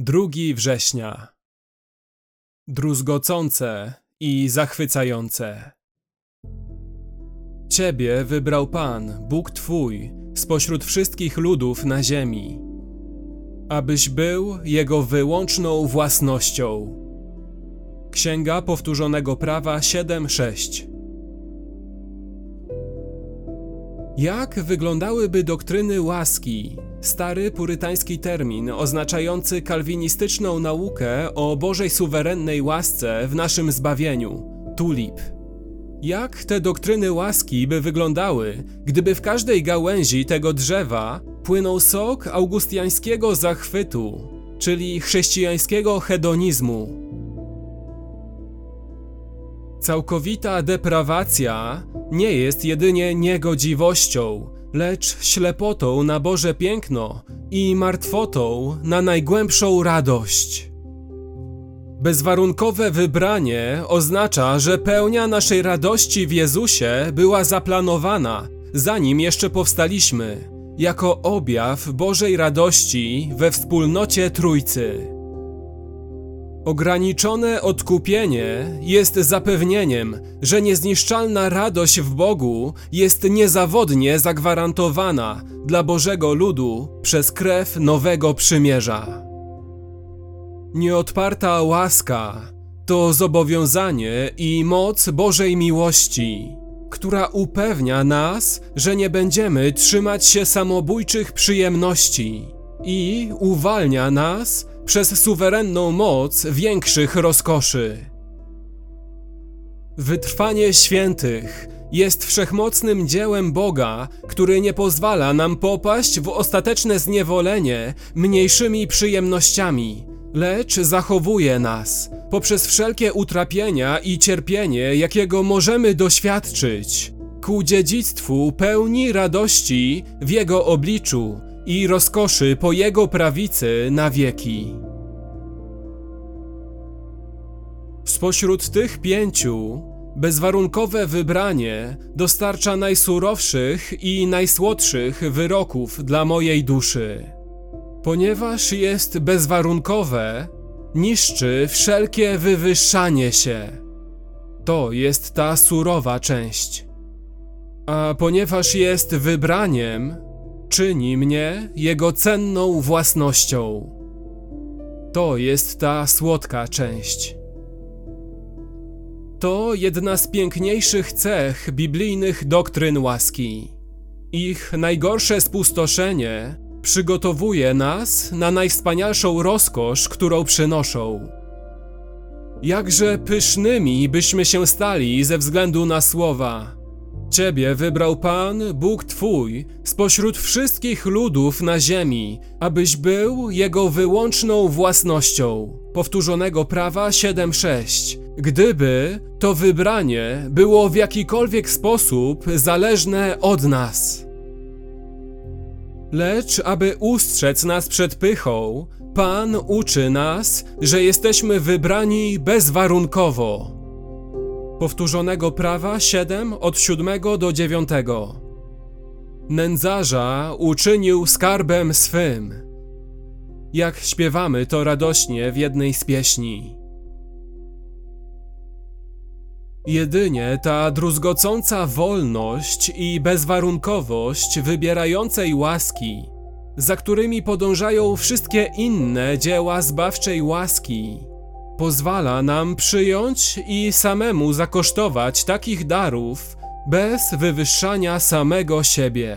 2 września. Druzgocące i zachwycające. Ciebie wybrał Pan, Bóg Twój, spośród wszystkich ludów na ziemi, abyś był Jego wyłączną własnością. Księga Powtórzonego Prawa 7:6 Jak wyglądałyby doktryny łaski, stary purytański termin oznaczający kalwinistyczną naukę o Bożej suwerennej łasce w naszym zbawieniu tulip? Jak te doktryny łaski by wyglądały, gdyby w każdej gałęzi tego drzewa płynął sok augustiańskiego zachwytu, czyli chrześcijańskiego hedonizmu? Całkowita deprawacja nie jest jedynie niegodziwością, lecz ślepotą na Boże piękno i martwotą na najgłębszą radość. Bezwarunkowe wybranie oznacza, że pełnia naszej radości w Jezusie była zaplanowana, zanim jeszcze powstaliśmy, jako objaw Bożej radości we wspólnocie Trójcy. Ograniczone odkupienie jest zapewnieniem, że niezniszczalna radość w Bogu jest niezawodnie zagwarantowana dla Bożego ludu przez krew nowego przymierza. Nieodparta łaska to zobowiązanie i moc Bożej miłości, która upewnia nas, że nie będziemy trzymać się samobójczych przyjemności i uwalnia nas przez suwerenną moc większych rozkoszy. Wytrwanie świętych jest wszechmocnym dziełem Boga, który nie pozwala nam popaść w ostateczne zniewolenie mniejszymi przyjemnościami, lecz zachowuje nas poprzez wszelkie utrapienia i cierpienie, jakiego możemy doświadczyć, ku dziedzictwu pełni radości w Jego obliczu i rozkoszy po Jego prawicy na wieki. Spośród tych pięciu, bezwarunkowe wybranie dostarcza najsurowszych i najsłodszych wyroków dla mojej duszy. Ponieważ jest bezwarunkowe, niszczy wszelkie wywyższanie się. To jest ta surowa część. A ponieważ jest wybraniem, czyni mnie jego cenną własnością. To jest ta słodka część. To jedna z piękniejszych cech biblijnych doktryn łaski. Ich najgorsze spustoszenie przygotowuje nas na najwspanialszą rozkosz, którą przynoszą. Jakże pysznymi byśmy się stali ze względu na słowa. Ciebie wybrał Pan, Bóg Twój, spośród wszystkich ludów na ziemi, abyś był Jego wyłączną własnością. Powtórzonego prawa 7:6. Gdyby to wybranie było w jakikolwiek sposób zależne od nas. Lecz aby ustrzec nas przed pychą, Pan uczy nas, że jesteśmy wybrani bezwarunkowo. Powtórzonego prawa 7 od 7 do 9. Nędzarza uczynił skarbem swym. Jak śpiewamy to radośnie w jednej z pieśni. Jedynie ta druzgocąca wolność i bezwarunkowość wybierającej łaski, za którymi podążają wszystkie inne dzieła zbawczej łaski, pozwala nam przyjąć i samemu zakosztować takich darów bez wywyższania samego siebie.